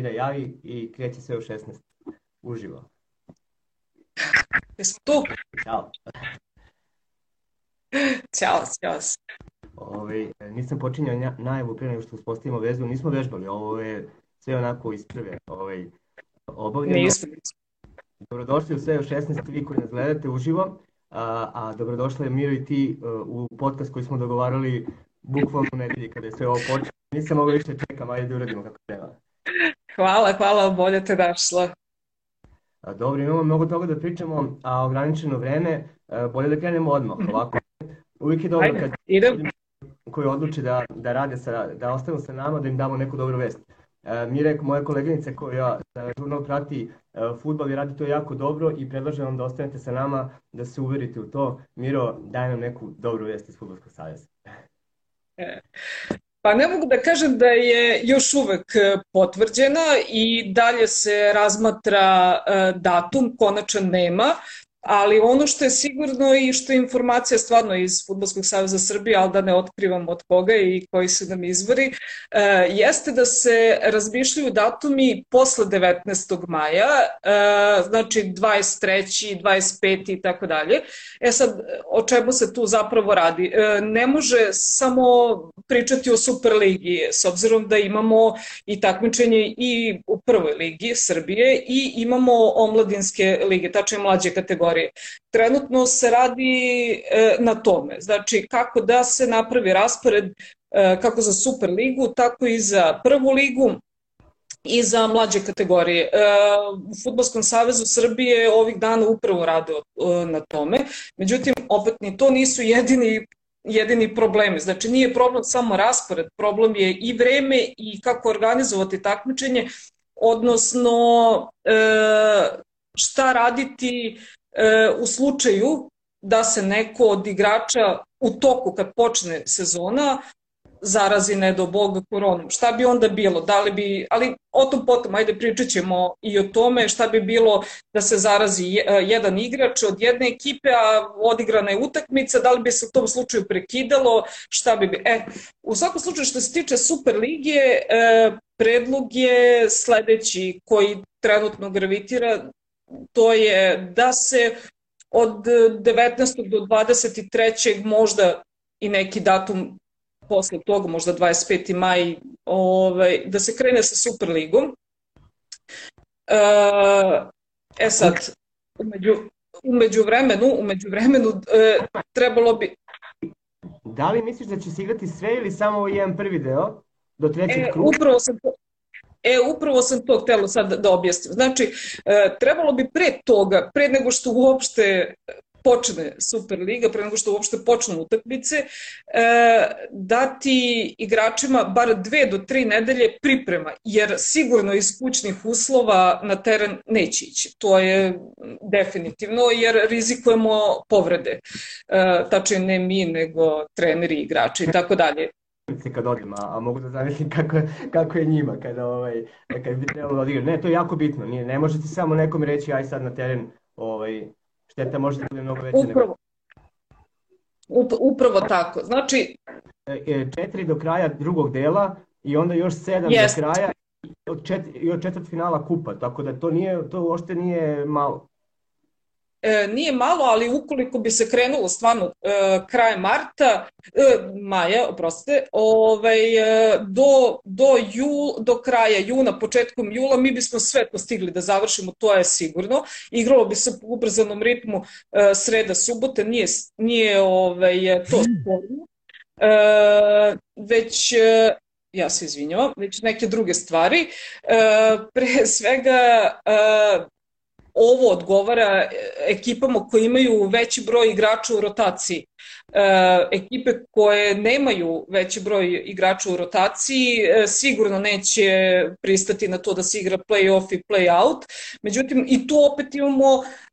Mira javi i kreće sve u 16. Uživo. Jesmo tu? Ćao. Ćao, ćao. Ove, nisam počinjao najavu prije nego što uspostavimo vezu, nismo vežbali, ovo je sve onako isprve ovaj, obavljeno. Nismo. Dobrodošli u sve u 16, vi koji nas gledate uživo, a, a dobrodošla je Miro i ti uh, u podcast koji smo dogovarali bukvalno u nedelji kada je sve ovo počelo. Nisam mogao više čekam, ajde da uradimo kako treba. Hvala, hvala, bolje te našla. Dobro, imamo mnogo toga da pričamo, a ograničeno vreme, bolje da krenemo odmah, mhm. ovako. Uvijek je dobro ajde, kad idem. koji odluče da, da rade sa, da ostanu sa nama, da im damo neku dobru vest. E, Mirek, moja koleginica koja žurnal prati e, futbal i radi to jako dobro i predlažem vam da ostanete sa nama da se uverite u to. Miro, daj nam neku dobru vest iz Futbolskog savjeza. E, pa ne mogu da kažem da je još uvek potvrđena i dalje se razmatra datum, konačan nema, ali ono što je sigurno i što je informacija stvarno iz Futbolskog saveza Srbije, ali da ne otkrivam od koga i koji su nam izvori, e, jeste da se razmišljaju datumi posle 19. maja, e, znači 23. 25. i tako dalje. E sad, o čemu se tu zapravo radi? E, ne može samo pričati o Superligi, s obzirom da imamo i takmičenje i u prvoj ligi Srbije i imamo omladinske lige, tačnije mlađe kategorije kategorije. Trenutno se radi e, na tome, znači kako da se napravi raspored e, kako za Superligu, tako i za prvu ligu, i za mlađe kategorije. E, u Futbolskom savezu Srbije ovih dana upravo rade na tome. Međutim, opet ni to nisu jedini jedini problemi. Znači, nije problem samo raspored, problem je i vreme i kako organizovati takmičenje, odnosno šta raditi e, u slučaju da se neko od igrača u toku kad počne sezona zarazi ne do Boga koronom. Šta bi onda bilo? Da li bi, ali o tom potom, ajde pričat ćemo i o tome šta bi bilo da se zarazi e, jedan igrač od jedne ekipe, a odigrana je utakmica, da li bi se u tom slučaju prekidalo, šta bi bi... E, u svakom slučaju što se tiče Superligije, e, predlog je sledeći koji trenutno gravitira to je da se od 19. do 23. možda i neki datum posle toga, možda 25. maj, ovaj, da se krene sa Superligom. E, e sad, umeđu, umeđu vremenu, umeđu vremenu e, trebalo bi... Da li misliš da će se igrati sve ili samo jedan prvi deo do trećeg e, kruga? Upravo sam, E, upravo sam to htela sad da objasnim. Znači, e, trebalo bi pre toga, pre nego što uopšte počne Superliga, pre nego što uopšte počnu utakmice, e, dati igračima bar dve do tri nedelje priprema, jer sigurno iz kućnih uslova na teren neće ići. To je definitivno, jer rizikujemo povrede. E, tačnije ne mi, nego treneri, igrači i tako dalje kad odim, a, a mogu da zamislim kako, kako je njima kada, ovaj, kad bi trebalo da odigrati. Ne, to je jako bitno. Nije, ne možete samo nekom reći aj sad na teren, ovaj, šteta može da bude mnogo veća. Upravo. Nego... Upravo tako. Znači... E, e, četiri do kraja drugog dela i onda još sedam Jest. do kraja od čet, i od četvrt finala kupa, tako da to nije, to uopšte nije malo e, nije malo, ali ukoliko bi se krenulo stvarno e, kraj marta, e, maja, oprostite, ovaj, e, do, do, jul, do kraja juna, početkom jula, mi bismo sve to stigli da završimo, to je sigurno. Igralo bi se po ubrzanom ritmu e, sreda, subote, nije, nije ovaj, to sporno. E, već e, ja se izvinjavam, već neke druge stvari. E, pre svega e, ovo odgovara ekipama koji imaju veći broj igrača u rotaciji. E, ekipe koje nemaju veći broj igrača u rotaciji e, sigurno neće pristati na to da se igra play-off i play-out. Međutim, i tu opet imamo e,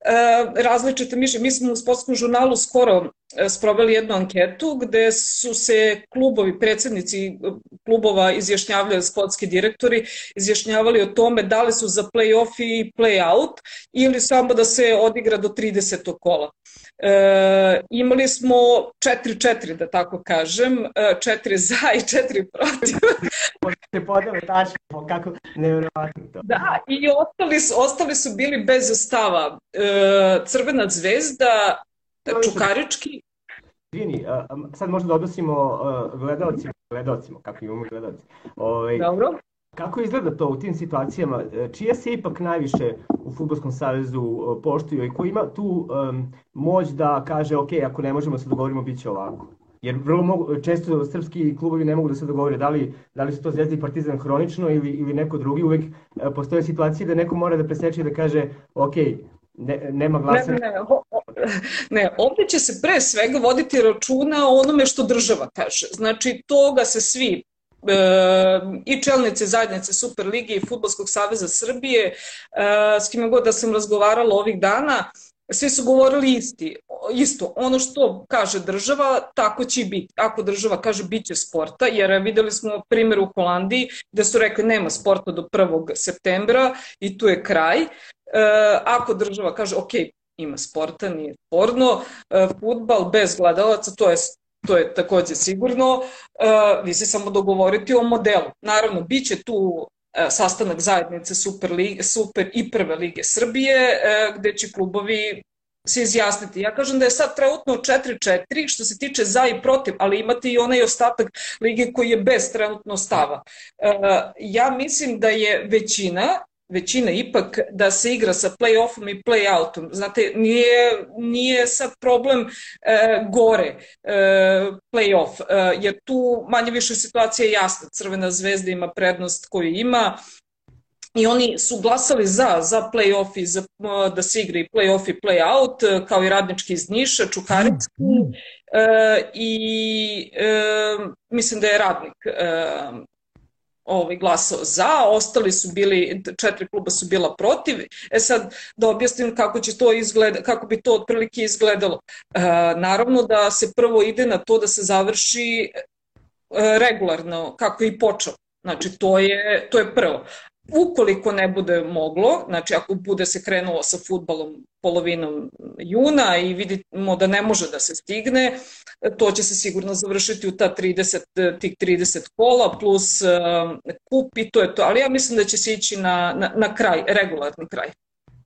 različite mišlje. Mi smo u sportskom žurnalu skoro sproveli jednu anketu gde su se klubovi, predsednici klubova izjašnjavali, sportski direktori, izjašnjavali o tome da li su za play-off i play-out ili samo da se odigra do 30. kola. E, imali smo 4-4, da tako kažem, 4 za i 4 protiv. Se podele tačno, kako nevjerovatno to. Da, i ostali su, ostali su bili bez stava. E, Crvena zvezda, Čukarički. Izvini, sad možda da odnosimo gledalcima, gledalcima, kako imamo gledalci. Ovaj, Dobro. Kako izgleda to u tim situacijama? E, čije se ipak najviše u Futbolskom savezu e, poštuju i ko ima tu um, moć da kaže ok, ako ne možemo se dogovorimo, bit će ovako? Jer vrlo mogu, često srpski klubovi ne mogu da se dogovore da li, da li su to Zvezda i Partizan hronično ili, ili neko drugi. Uvek uh, postoje situacije da neko mora da preseče i da kaže ok, ne, nema glasa. Ne, ne, ne, ne, ovde će se pre svega voditi računa o onome što država kaže. Znači, toga se svi e, i čelnice zajednice Superlige i Futbolskog saveza Srbije, e, s kime god da sam razgovarala ovih dana, svi su govorili isti, isto, ono što kaže država, tako će biti. Ako država kaže bit će sporta, jer videli smo primjer u Holandiji gde su rekli nema sporta do 1. septembra i tu je kraj. E, ako država kaže ok, ima sporta, nije sporno, e, futbal bez gledalaca, to je to je takođe sigurno, e, vi se samo dogovoriti o modelu. Naravno, bit će tu e, sastanak zajednice Super, lige, Super i Prve lige Srbije, gde će klubovi se izjasniti. Ja kažem da je sad trenutno 4-4 što se tiče za i protiv, ali imate i onaj ostatak lige koji je bez trenutno stava. Ja mislim da je većina većina ipak da se igra sa play-offom i play-outom. Znate, nije, nije sad problem e, gore e, play-off, e, jer tu manje više situacija je jasna. Crvena zvezda ima prednost koju ima, i oni su glasali za, za play-off i za, da se igra i play-off i play-out, kao i radnički iz Niša, Čukaricki, mm. e, i e, mislim da je radnik e, ovaj, glasao za, ostali su bili, četiri kluba su bila protiv. E sad, da objasnim kako će to izgleda, kako bi to otprilike izgledalo. E, naravno da se prvo ide na to da se završi e, regularno, kako je i počeo. Znači, to je, to je prvo. Ukoliko ne bude moglo, znači ako bude se krenulo sa futbalom polovinom juna i vidimo da ne može da se stigne, to će se sigurno završiti u ta 30, tih 30 kola plus uh, kup i to je to. Ali ja mislim da će se ići na, na, na kraj, regularni kraj.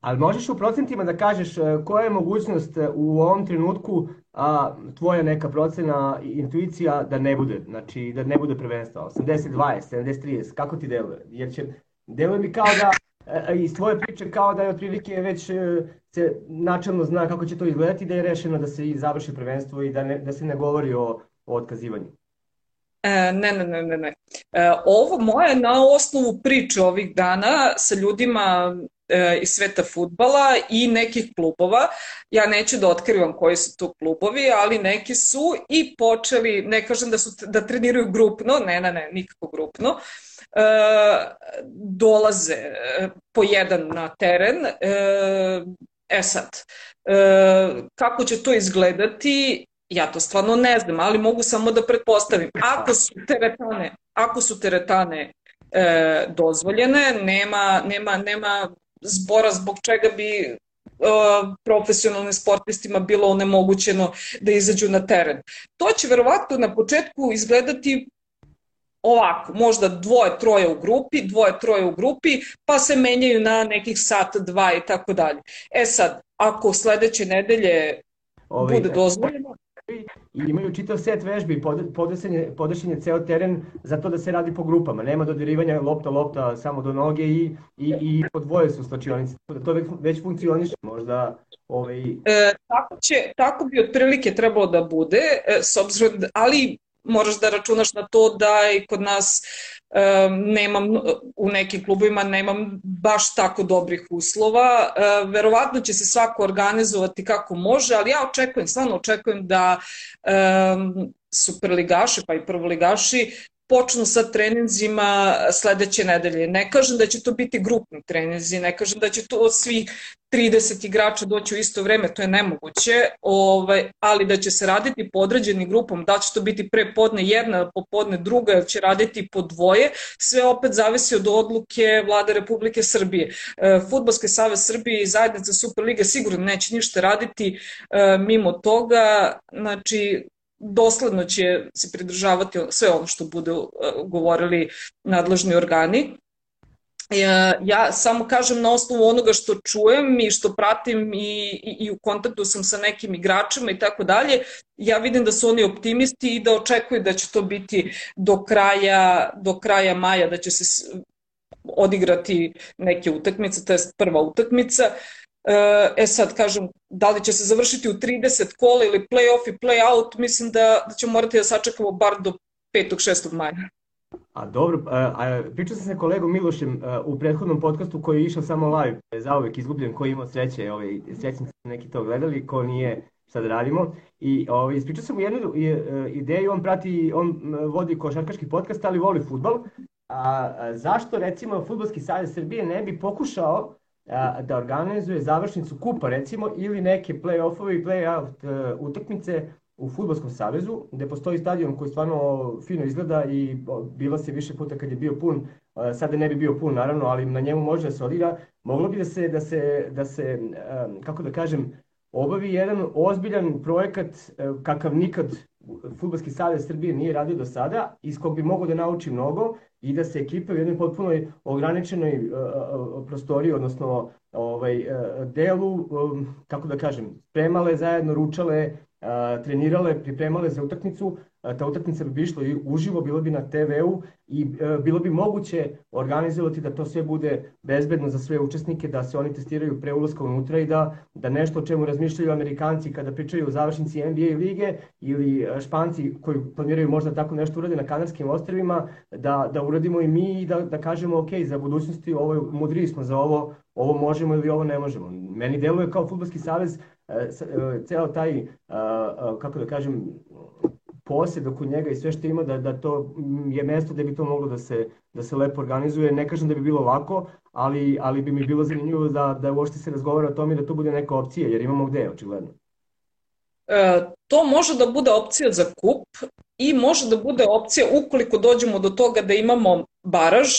Ali možeš u procentima da kažeš e, koja je mogućnost e, u ovom trenutku a, tvoja neka procena intuicija da ne bude, znači da ne bude prvenstva, 80-20, 70-30, kako ti deluje? Jer će Deluje mi kao da, e, iz tvoje priče, kao da je otprilike već e, se načelno zna kako će to izgledati, da je rešeno da se završi prvenstvo i da, ne, da se ne govori o, o otkazivanju. E, ne, ne, ne, ne, ne. E, ovo moje na osnovu priče ovih dana sa ljudima e, iz sveta futbala i nekih klubova. Ja neću da otkrivam koji su to klubovi, ali neki su i počeli, ne kažem da su da treniraju grupno, ne, ne, ne, nikako grupno, E, dolaze e, po jedan na teren. E, e sad, kako će to izgledati, ja to stvarno ne znam, ali mogu samo da pretpostavim. Ako su teretane, ako su teretane e, dozvoljene, nema, nema, nema zbora zbog čega bi profesionalnim sportistima bilo onemogućeno da izađu na teren. To će verovatno na početku izgledati ovako, možda dvoje, troje u grupi, dvoje, troje u grupi, pa se menjaju na nekih sat, dva i tako dalje. E sad, ako sledeće nedelje Ovi, bude dozvoljeno, i imaju čitav set vežbi, podešenje, podešenje ceo teren za to da se radi po grupama. Nema dodirivanja lopta, lopta samo do noge i, i, i po dvoje su slačionice. Da to već, već funkcioniše možda. Ovaj... E, tako, će, tako bi otprilike trebalo da bude, e, s obzirom, da, ali moraš da računaš na to da i kod nas um, nemam, u nekim klubima nemam baš tako dobrih uslova. Uh, verovatno će se svako organizovati kako može, ali ja očekujem, stvarno očekujem da um, superligaši pa i prvoligaši počnu sa treninzima sledeće nedelje. Ne kažem da će to biti grupni treninzi, ne kažem da će to svi 30 igrača doći u isto vreme, to je nemoguće, ovaj, ali da će se raditi po određenim grupom, da će to biti pre podne jedna, popodne druga, će raditi po dvoje, sve opet zavisi od odluke vlade Republike Srbije. E, Futbolski savez Srbije i zajednica Superlige sigurno neće ništa raditi e, mimo toga, znači dosledno će se pridržavati sve ono što budu uh, govorili nadležni organi. Ja, ja samo kažem na osnovu onoga što čujem i što pratim i, i, i u kontaktu sam sa nekim igračima i tako dalje, ja vidim da su oni optimisti i da očekuju da će to biti do kraja, do kraja maja, da će se odigrati neke utakmice, to je prva utakmica. Uh, E sad, kažem, da li će se završiti u 30 kola ili play-off i play-out, mislim da, da ćemo morati da sačekamo bar do 5. 6. maja. A dobro, a, a pričao sam sa kolegom Milošem a, u prethodnom podcastu koji je išao samo live, za uvek izgubljen, koji imao sreće, ovaj, srećni su neki to gledali, ko nije, da radimo. I ovaj, ispričao sam mu jednu ideju, on prati, on vodi košarkaški podcast, ali voli futbal. A, a zašto recimo Futbolski savez Srbije ne bi pokušao da organizuje završnicu kupa recimo ili neke play-offove i play-out e, utakmice u Futbolskom savezu, gde postoji stadion koji stvarno fino izgleda i bila se više puta kad je bio pun, e, sada ne bi bio pun naravno, ali na njemu može da se odigra, moglo bi da se, da se, da se e, kako da kažem, obavi jedan ozbiljan projekat kakav nikad Futbolski savez Srbije nije radio do sada, iz kog bi mogo da nauči mnogo i da se ekipe u jednoj potpunoj ograničenoj uh, prostoriji, odnosno ovaj, delu, kako da kažem, spremale zajedno, ručale, trenirale, pripremale za utakmicu, ta utakmica bi išla i uživo, bilo bi na TV-u i bilo bi moguće organizovati da to sve bude bezbedno za sve učesnike, da se oni testiraju pre ulaska unutra i da, da nešto o čemu razmišljaju Amerikanci kada pričaju o završnici NBA lige ili Španci koji planiraju možda tako nešto urade na Kanarskim ostravima, da, da uradimo i mi i da, da kažemo ok, za budućnosti ovo, mudriji smo za ovo, ovo možemo ili ovo ne možemo. Meni deluje kao futbolski savez E, e, ceo taj, kako da kažem, posjed oko njega i sve što ima, da, da to je mesto gde bi to moglo da se, da se lepo organizuje. Ne kažem da bi bilo lako, ali, ali bi mi bilo zanimljivo da, da uopšte se razgovara o tome da to bude neka opcija, jer imamo gde, očigledno. E, to može da bude opcija za kup i može da bude opcija ukoliko dođemo do toga da imamo baraž,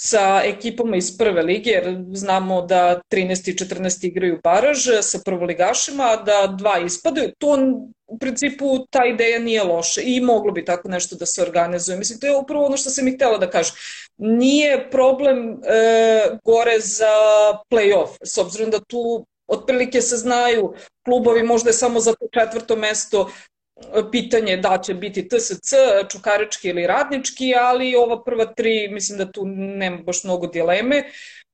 sa ekipama iz prve lige, jer znamo da 13 i 14 igraju baraž sa prvoligašima, da dva ispadaju. To u principu ta ideja nije loša i moglo bi tako nešto da se organizuje. Mislim, to je upravo ono što sam i htela da kažem. Nije problem e, gore za play-off, s obzirom da tu otprilike se znaju klubovi, možda je samo za četvrto mesto pitanje da će biti TSC, Čukarički ili Radnički, ali ova prva tri, mislim da tu nema baš mnogo dileme.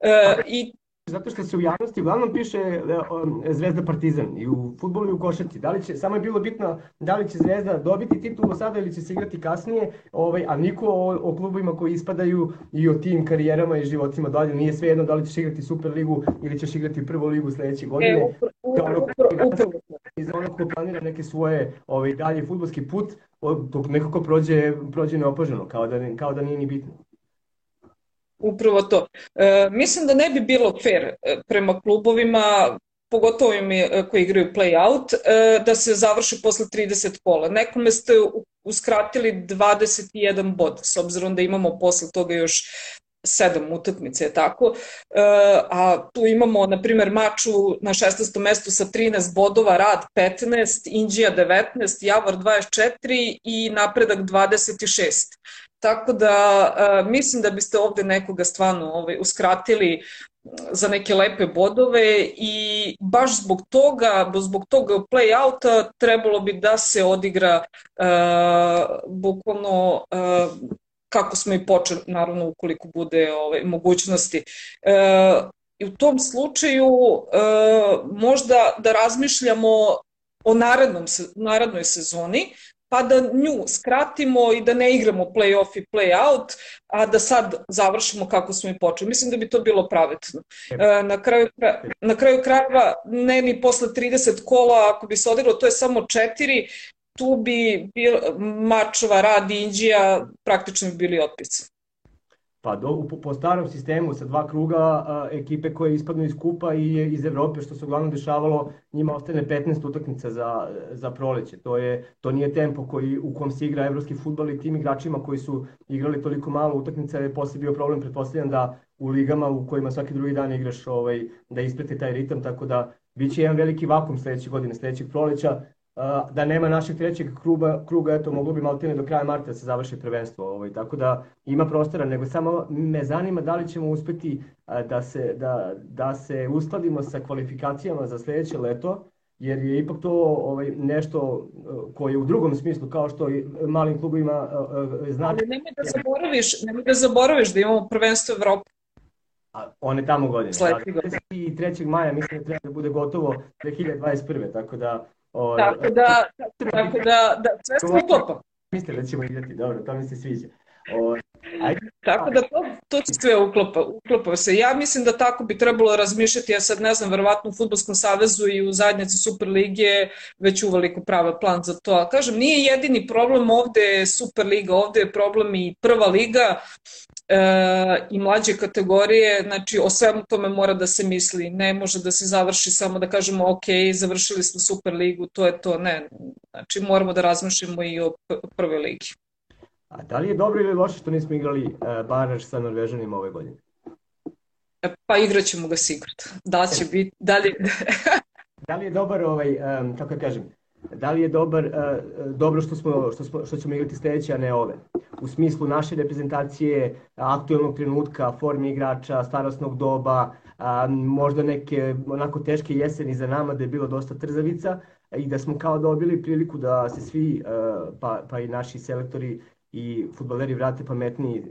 E, I Zato što se u javnosti uglavnom piše e, Zvezda Partizan i u futbolu i u košarci. Da li će, samo je bilo bitno da li će Zvezda dobiti titulu sada ili će se igrati kasnije, ovaj, a niko o, o klubovima koji ispadaju i o tim karijerama i životima dalje. Nije sve jedno da li ćeš igrati Superligu ili ćeš igrati prvu ligu sledeće godine. E, upravo, I za ono ko planira neke svoje ovaj, dalje futbolski put, dok nekako prođe, prođe neopaženo, kao da, kao da nije ni bitno. Upravo to. E, mislim da ne bi bilo fair e, prema klubovima, pogotovo im e, koji igraju play-out, e, da se završi posle 30 kola. Nekome ste uskratili 21 bod, s obzirom da imamo posle toga još sedam utakmice, je tako. E, a tu imamo, na primer, maču na 16. mestu sa 13 bodova, Rad 15, Indija 19, Javor 24 i Napredak 26. Tako da uh, mislim da biste ovde nekoga stvarno ovaj, uskratili za neke lepe bodove i baš zbog toga, zbog tog play-outa trebalo bi da se odigra uh, bukvalno uh, kako smo i počeli, naravno ukoliko bude ovaj, mogućnosti. Uh, I u tom slučaju uh, možda da razmišljamo o narednom, narednoj sezoni, pa da nju skratimo i da ne igramo play-off i play-out, a da sad završimo kako smo i počeli. Mislim da bi to bilo pravetno. E, na kraju, na kraju krajeva, ne ni posle 30 kola, ako bi se odiglo, to je samo četiri, tu bi bil, mačova rad Indija praktično bi bili otpisani. Pa do, po, po starom sistemu sa dva kruga a, ekipe koje ispadnu iz kupa i iz Evrope, što se uglavnom dešavalo, njima ostane 15 utakmica za, za proleće. To, je, to nije tempo koji, u kom se igra evropski futbol i tim igračima koji su igrali toliko malo utakmica je posle bio problem, pretpostavljam da u ligama u kojima svaki drugi dan igraš ovaj, da isprete taj ritam, tako da biće jedan veliki vakum sledeće godine, sledećeg proleća, da nema našeg trećeg kruga, kruga eto, moglo bi maltene do kraja marta da se završi prvenstvo. Ovaj, tako da ima prostora, nego samo me zanima da li ćemo uspeti da se, da, da se uskladimo sa kvalifikacijama za sledeće leto, jer je ipak to ovaj, nešto koje u drugom smislu, kao što i malim klubima znači... Ali nemoj da zaboraviš, nemoj da zaboraviš da imamo prvenstvo Evrope. A one tamo godine. Sledeće godine. I 3. maja mislim da treba da bude gotovo 2021. Tako da O, tako da, tako da, da sve se uklopa. Mislite da ćemo igrati, dobro, to mi se sviđa. O, ajde. Tako da to, to se sve uklopa, uklopa se. Ja mislim da tako bi trebalo razmišljati, ja sad ne znam, verovatno u Futbolskom savezu i u zajednici Superlige već uveliko prave plan za to. A kažem, nije jedini problem ovde Superliga, ovde je problem i prva liga, e, i mlađe kategorije, znači o svemu tome mora da se misli, ne može da se završi samo da kažemo ok, završili smo Super ligu, to je to, ne, znači moramo da razmišljamo i o prvoj ligi. A da li je dobro ili loše što nismo igrali uh, baraž sa Norvežanima ove godine? E, pa igraćemo ga sigurno. Da će biti, da li... da li je dobar ovaj, um, kako ja kažem, da li je dobar, uh, dobro što, smo, što, smo, što ćemo igrati sledeće, a ne ove? U smislu naše reprezentacije, aktuelnog trenutka, formi igrača, starostnog doba, a, možda neke onako teške jeseni za nama da je bilo dosta trzavica i da smo kao dobili priliku da se svi, uh, pa, pa i naši selektori i futbaleri vrate pametniji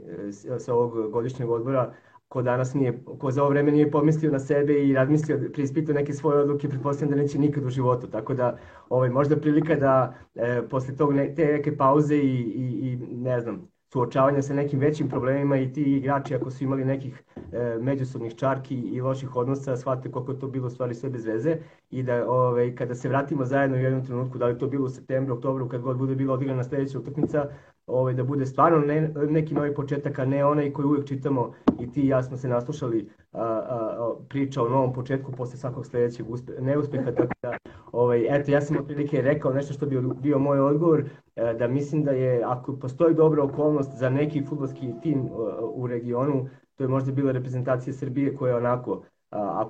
sa ovog godišnjeg odbora, ko danas nije, ko za ovo vreme nije pomislio na sebe i razmislio, preispitao neke svoje odluke, pretpostavljam da neće nikad u životu. Tako da, ovaj, možda prilika da e, posle tog ne, te neke pauze i, i, i ne znam, suočavanja sa nekim većim problemima i ti igrači ako su imali nekih e, međusobnih čarki i loših odnosa, shvate koliko to bilo stvari sve bez veze i da ovaj, kada se vratimo zajedno u jednom trenutku, da li to bilo u septembru, oktobru, kad god bude bilo odigrana sledeća utakmica, ovaj, da bude stvarno ne, neki novi početak, a ne onaj koji uvek čitamo i ti i ja smo se naslušali a, a, priča o novom početku posle svakog sledećeg uspe, neuspeha, tako da, ovaj, eto, ja sam otprilike rekao nešto što bi bio moj odgovor, a, da mislim da je, ako postoji dobra okolnost za neki futbolski tim a, u regionu, to je možda bila reprezentacija Srbije koja je onako a,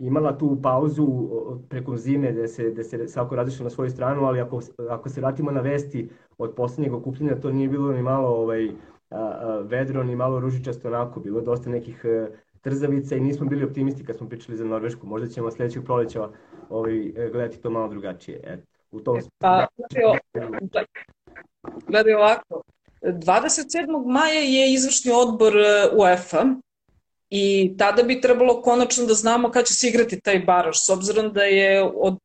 imala tu pauzu preko zime da se, da se svako razišao na svoju stranu, ali ako, ako se vratimo na vesti od poslednjeg okupljenja, to nije bilo ni malo ovaj, vedro, ni malo ružičasto onako, bilo dosta nekih e, trzavica i nismo bili optimisti kad smo pričali za Norvešku, možda ćemo sledećeg proleća ovaj, e, gledati to malo drugačije. Et, u tom pa, gledaj, gledaj ovako, 27. maja je izvršni odbor e, UEFA i tada bi trebalo konačno da znamo kada će se igrati taj baraž, s obzirom da je od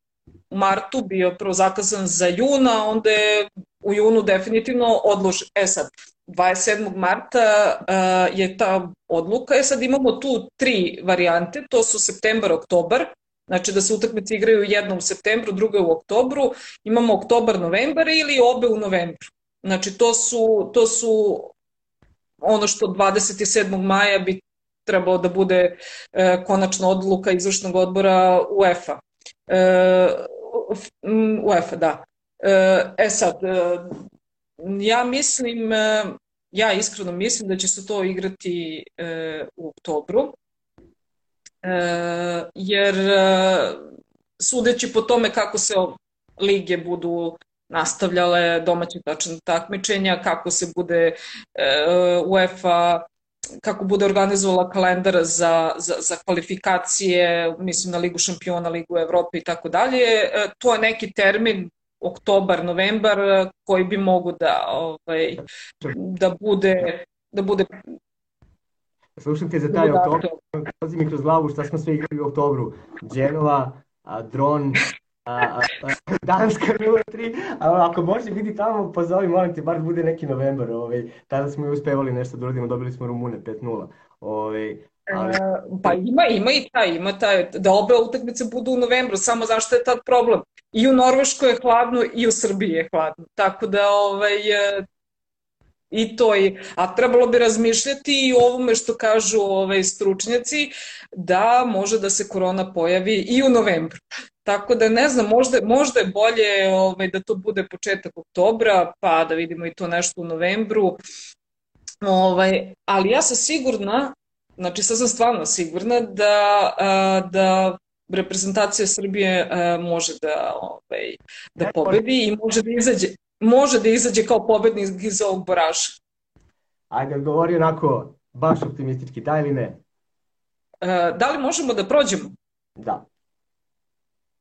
martu bio prvo zakazan za juna, onda je u junu definitivno odložen. E sad, 27. marta uh, je ta odluka. E sad imamo tu tri varijante, to su septembar, oktobar, znači da se utakmice igraju jedno u septembru, druga u oktobru, imamo oktobar, novembar ili obe u novembru. Znači to su, to su ono što 27. maja bi trebalo da bude e, konačna odluka izvršnog odbora UEFA. E, UEFA, da. E, e sad, e, ja mislim, e, ja iskreno mislim da će se to igrati e, u oktobru, e, jer sudeći po tome kako se lige budu nastavljale domaće tačne takmičenja, kako se bude e, UEFA kako bude organizovala kalendar za, za, za kvalifikacije, mislim na Ligu šampiona, Ligu Evrope i tako dalje. E, to je neki termin oktobar, novembar koji bi mogu da ovaj da bude da bude Slušam te za taj oktobar, prolazi mi kroz glavu šta smo sve igrali u oktobru. Dženova, Dron, a, a, Danska 0-3, a ako može biti tamo, pozovi, molim te, bar bude neki novembar, ovaj, tada smo i uspevali nešto da uradimo, dobili smo Rumune 5-0. Ovaj, Ali... Pa ima, ima i taj, ima taj, da obe utakmice budu u novembru, samo zašto je tad problem. I u Norveškoj je hladno i u Srbiji je hladno. Tako da ovaj, e, i to je, a trebalo bi razmišljati i o ovome što kažu ovaj, stručnjaci, da može da se korona pojavi i u novembru. Tako da ne znam, možda, možda je bolje ovaj, da to bude početak oktobra, pa da vidimo i to nešto u novembru. Ovaj, ali ja sam sigurna, znači sad sam stvarno sigurna da, da reprezentacija Srbije može da, ovaj, da pobedi i može da izađe može da izađe kao pobednik iz ovog boraža. Ajde, govori onako baš optimistički, da ili ne? Da li možemo da prođemo? Da.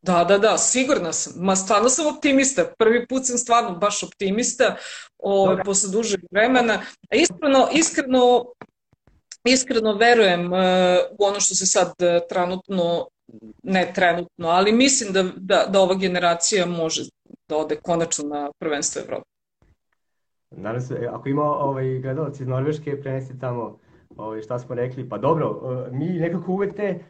Da, da, da, sigurna sam. Ma stvarno sam optimista. Prvi put sam stvarno baš optimista o, posle dužeg vremena. A iskreno, iskreno, iskreno verujem uh, u ono što se sad uh, trenutno, ne trenutno, ali mislim da, da, da ova generacija može da ode konačno na prvenstvo Evrope. Nadam se, ako ima ovaj, gledalac iz Norveške, prenesti tamo ovaj, šta smo rekli. Pa dobro, mi nekako uvek te,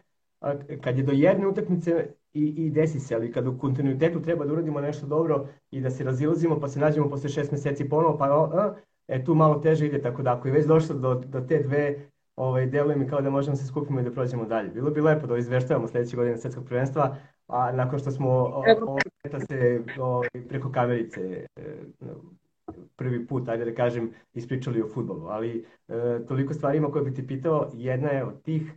kad je do jedne utakmice i, i desi se, ali kad u kontinuitetu treba da uradimo nešto dobro i da se razilazimo, pa se nađemo posle šest meseci ponovo, pa a, e, tu malo teže ide, tako da ako je već došlo do, do te dve ovaj, deluje mi kao da možemo se skupimo i da prođemo dalje. Bilo bi lepo da izveštavamo sledeće godine svetskog prvenstva, a nakon što smo ovo se o, preko kamerice e, prvi put, ajde da kažem, ispričali o futbolu, ali e, toliko stvari ima koje bih ti pitao, jedna je od tih,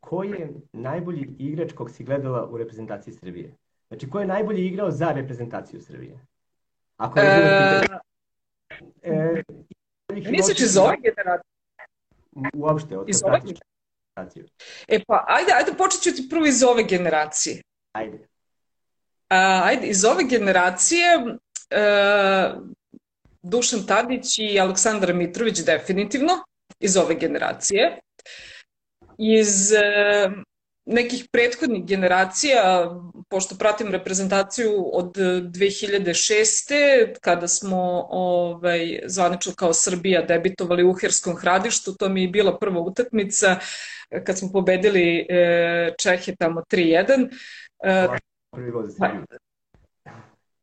ko je najbolji igrač kog si gledala u reprezentaciji Srbije? Znači, ko je najbolji igrao za reprezentaciju Srbije? Ako je e... e, Misliš iz ove generacije? Uopšte, od iz ove generacije. E pa, ajde, ajde počet ću ti prvo iz ove generacije. Ajde. A, ajde, iz ove generacije uh, Dušan Tadić i Aleksandar Mitrović definitivno iz ove generacije. Iz uh, nekih prethodnih generacija, pošto pratim reprezentaciju od 2006. kada smo ovaj, zvanično kao Srbija debitovali u Uherskom hradištu, to mi je bila prva utakmica kad smo pobedili e, Čehe tamo 3-1. E, Srbiju.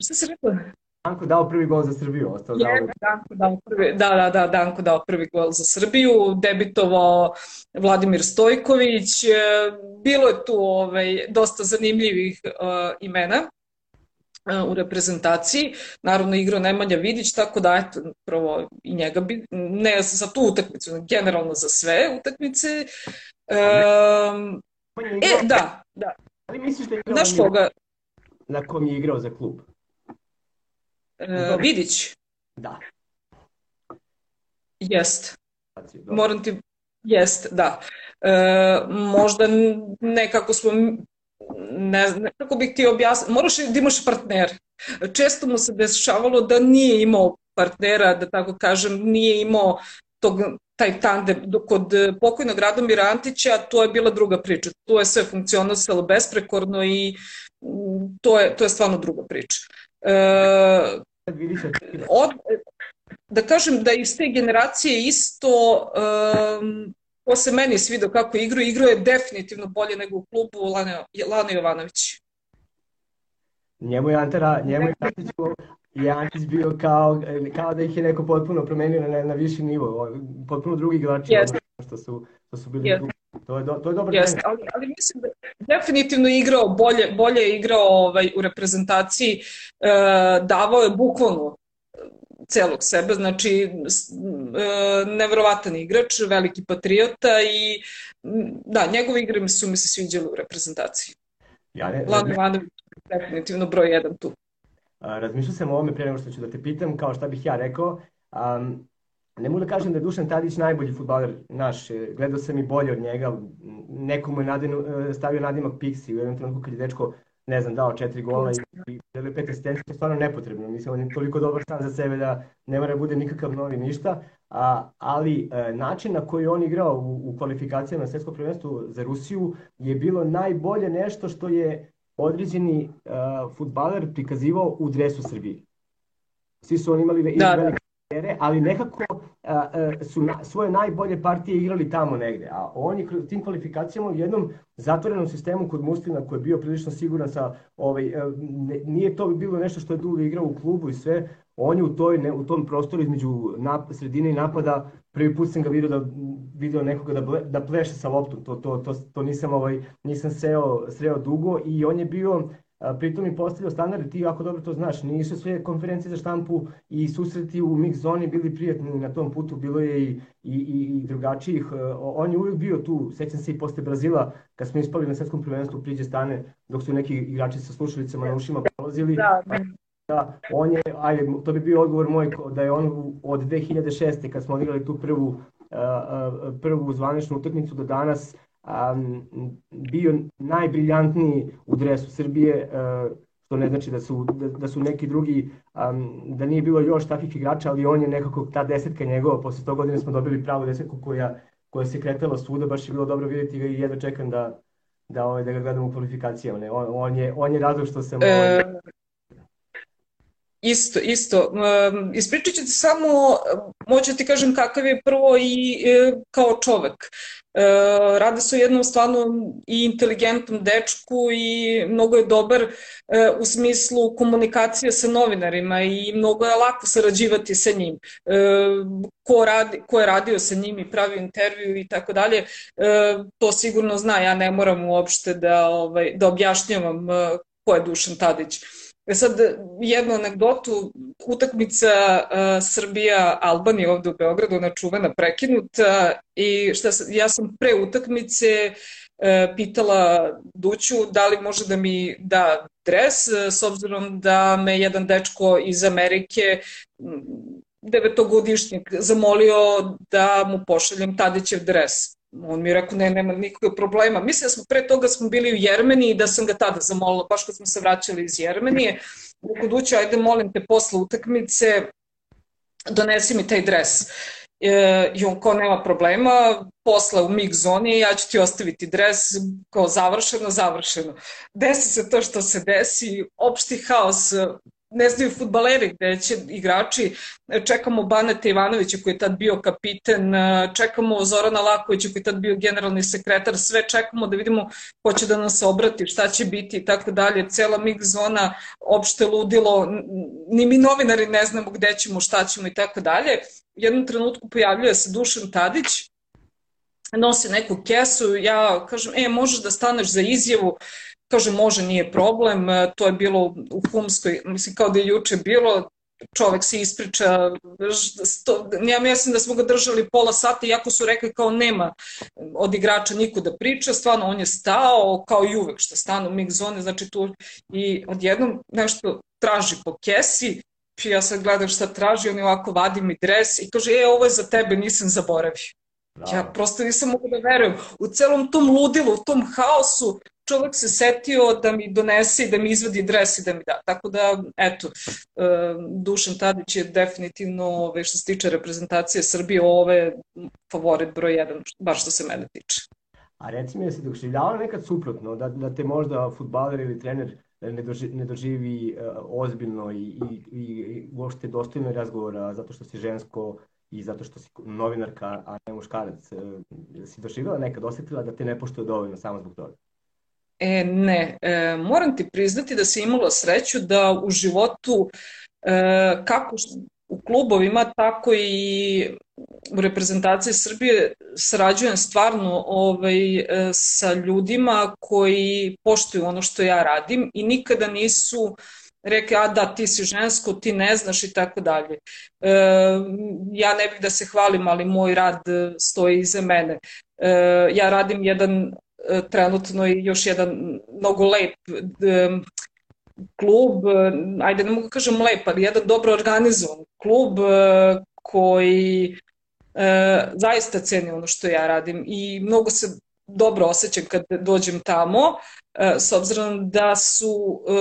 Šta si rekla? Danko dao prvi gol za Srbiju. Ostao je, da, Danko dao prvi, da, da, da, Danko dao prvi gol za Srbiju, debitovao Vladimir Stojković, e, bilo je tu ovaj, dosta zanimljivih uh, imena u reprezentaciji. Naravno igrao Nemanja Vidić, tako da eto, prvo i njega bi, ne za tu utakmicu, generalno za sve utakmice. Um, e, da, da. Ali misliš da je igrao Znaš koga? Na kom je igrao za klub? E, Vidić? Da. Jest. Moram ti... Jest, da. E, možda nekako smo ne znam kako bih ti objasnila, moraš da imaš partner. Često mu se dešavalo da nije imao partnera, da tako kažem, nije imao tog, taj tandem. Kod pokojnog Radomira Antića to je bila druga priča. Tu je sve funkcionisalo besprekorno i to je, to je stvarno druga priča. E, od, da kažem da iz te generacije isto um, ko se meni svidio kako igrao, igrao je definitivno bolje nego u klubu Lane, Lane Jovanović. Njemu je Antara, njemu je je Antić bio kao, kao da ih je neko potpuno promenio na, na viši nivo, potpuno drugi igrači yes. što su, što su bili yes. To je, do, to je dobar yes, ali, ali mislim da definitivno je igrao bolje, bolje je igrao ovaj, u reprezentaciji, e, davao je bukvalno celog sebe, znači e, neverovatan igrač, veliki patriota i da, njegove igre su mi se sviđale u reprezentaciji. Ja ne, Lano Ivanović definitivno broj jedan tu. Razmišljao sam o ovome pre nego što ću da te pitam, kao šta bih ja rekao. Um, ne mogu da kažem da je Dušan Tadić najbolji futbaler naš. Gledao sam i bolje od njega. Nekomu je nadinu, e, stavio nadimak Pixi u jednom trenutku kad je dečko ne znam, dao četiri gola i, i pet asistencija, to je stvarno nepotrebno. Mislim, on je toliko dobar stan za sebe da ne mora da bude nikakav novi ništa, a, ali e, način na koji on igrao u, u kvalifikacijama na svetskom prvenstvu za Rusiju je bilo najbolje nešto što je određeni uh, futbaler prikazivao u dresu Srbije. Svi su oni imali da, da. velike karijere, ali nekako a, a, su na, svoje najbolje partije igrali tamo negde. A oni tim kvalifikacijama u jednom zatvorenom sistemu kod Muslina koji je bio prilično siguran sa ovaj ne, nije to bilo nešto što je dugo igrao u klubu i sve on je u toj ne, u tom prostoru između nap, sredine i napada prvi put sam ga video da video nekoga da ble, da pleše sa loptom to to to to nisam ovaj nisam seo sreo dugo i on je bio pritom i postavljao standarde, ti jako dobro to znaš, nisu sve konferencije za štampu i susreti u mix zoni bili prijatni na tom putu, bilo je i, i, i, i drugačijih, on je uvijek bio tu, sećam se i posle Brazila, kad smo ispali na svetskom prvenstvu priđe stane, dok su neki igrači sa slušalicama na ušima prolazili, da, da. da, on je, ajde, to bi bio odgovor moj, da je on od 2006. kad smo odigrali tu prvu, prvu zvaničnu utakmicu do danas, um, bio najbriljantniji u dresu Srbije, uh, što ne znači da su, da, da su neki drugi, um, da nije bilo još takvih igrača, ali on je nekako, ta desetka njegova, posle 100 godina smo dobili pravu desetku koja, koja se kretala svuda, baš je bilo dobro vidjeti ga i jedva čekam da, da, ovaj, da ga gledam u kvalifikacijama. Ne? On, on, je, on je razlog što sam... E... Ovaj, Isto, isto. Ispričat ću ti samo, moću ti kažem kakav je prvo i e, kao čovek. E, radi se o jednom stvarno i inteligentnom dečku i mnogo je dobar e, u smislu komunikacije sa novinarima i mnogo je lako sarađivati sa njim. Ko, radi, ko je radio sa njim i pravio intervju i tako dalje, to sigurno zna. Ja ne moram uopšte da, ovaj, da objašnjavam ko je Dušan Tadić. E sad, jednu anegdotu, utakmica uh, Srbija-Albanija ovde u Beogradu, ona čuvena prekinuta i šta, ja sam pre utakmice uh, pitala Duću da li može da mi da dres, uh, s obzirom da me jedan dečko iz Amerike devetogodišnjeg zamolio da mu pošaljem Tadićev dres. On mi je rekao, ne, nema nikakve problema. Mislim da smo pre toga smo bili u Jermeniji i da sam ga tada zamolila, baš kad smo se vraćali iz Jermenije. Kod uće, ajde molim te posle utakmice, donesi mi taj dres. E, I on kao nema problema, posle u mix zoni, ja ću ti ostaviti dres, kao završeno, završeno. Desi se to što se desi, opšti haos, ne znaju futbaleri gde će igrači, čekamo Baneta Ivanovića koji je tad bio kapiten, čekamo Zorana Lakovića koji je tad bio generalni sekretar, sve čekamo da vidimo ko će da nas obrati, šta će biti i tako dalje. Cela mix zona, opšte ludilo, ni mi novinari ne znamo gde ćemo, šta ćemo i tako dalje. U jednom trenutku pojavljuje se Dušan Tadić, nosi neku kesu, ja kažem, e, možeš da staneš za izjavu, Kaže, može, nije problem, e, to je bilo u Humskoj, mislim kao da je juče bilo, čovek se ispriča, sto, ja mislim da smo ga držali pola sata, iako su rekli kao nema od igrača niko da priča, stvarno on je stao, kao i uvek što stanu u mix zone, znači tu i odjednom nešto traži po kesi, ja sad gledam šta traži, on je ovako vadi mi dres i kaže, e, ovo je za tebe, nisam zaboravio. Da. Ja prosto nisam mogu da verujem. U celom tom ludilu, u tom haosu, čovek se setio da mi donese i da mi izvadi dres i da mi da. Tako da, eto, e, Dušan Tadić je definitivno, ove, što se tiče reprezentacije Srbije, ove favorit broj jedan, baš što se mene tiče. A reci mi, se doživljava nekad suprotno, da, da te možda futbaler ili trener ne, doživi, ne doživi uh, ozbiljno i, i, i, uopšte dostojno razgovora zato što si žensko i zato što si novinarka, a ne muškarac. Si doživjela nekad, osetila da te ne poštuje dovoljno samo zbog toga? E, ne, e, moram ti priznati da si imala sreću da u životu e, kako u klubovima, tako i u reprezentaciji Srbije sarađujem stvarno ovaj, e, sa ljudima koji poštuju ono što ja radim i nikada nisu rekli, a da, ti si žensko, ti ne znaš i tako dalje. E, ja ne bih da se hvalim, ali moj rad stoji iza mene. E, ja radim jedan E, trenutno i još jedan mnogo lep klub, e, ajde ne mogu da kažem lep, ali jedan dobro organizovan klub e, koji zaista ceni ono što ja radim i mnogo se dobro osjećam kad dođem tamo. E, s obzirom da su e,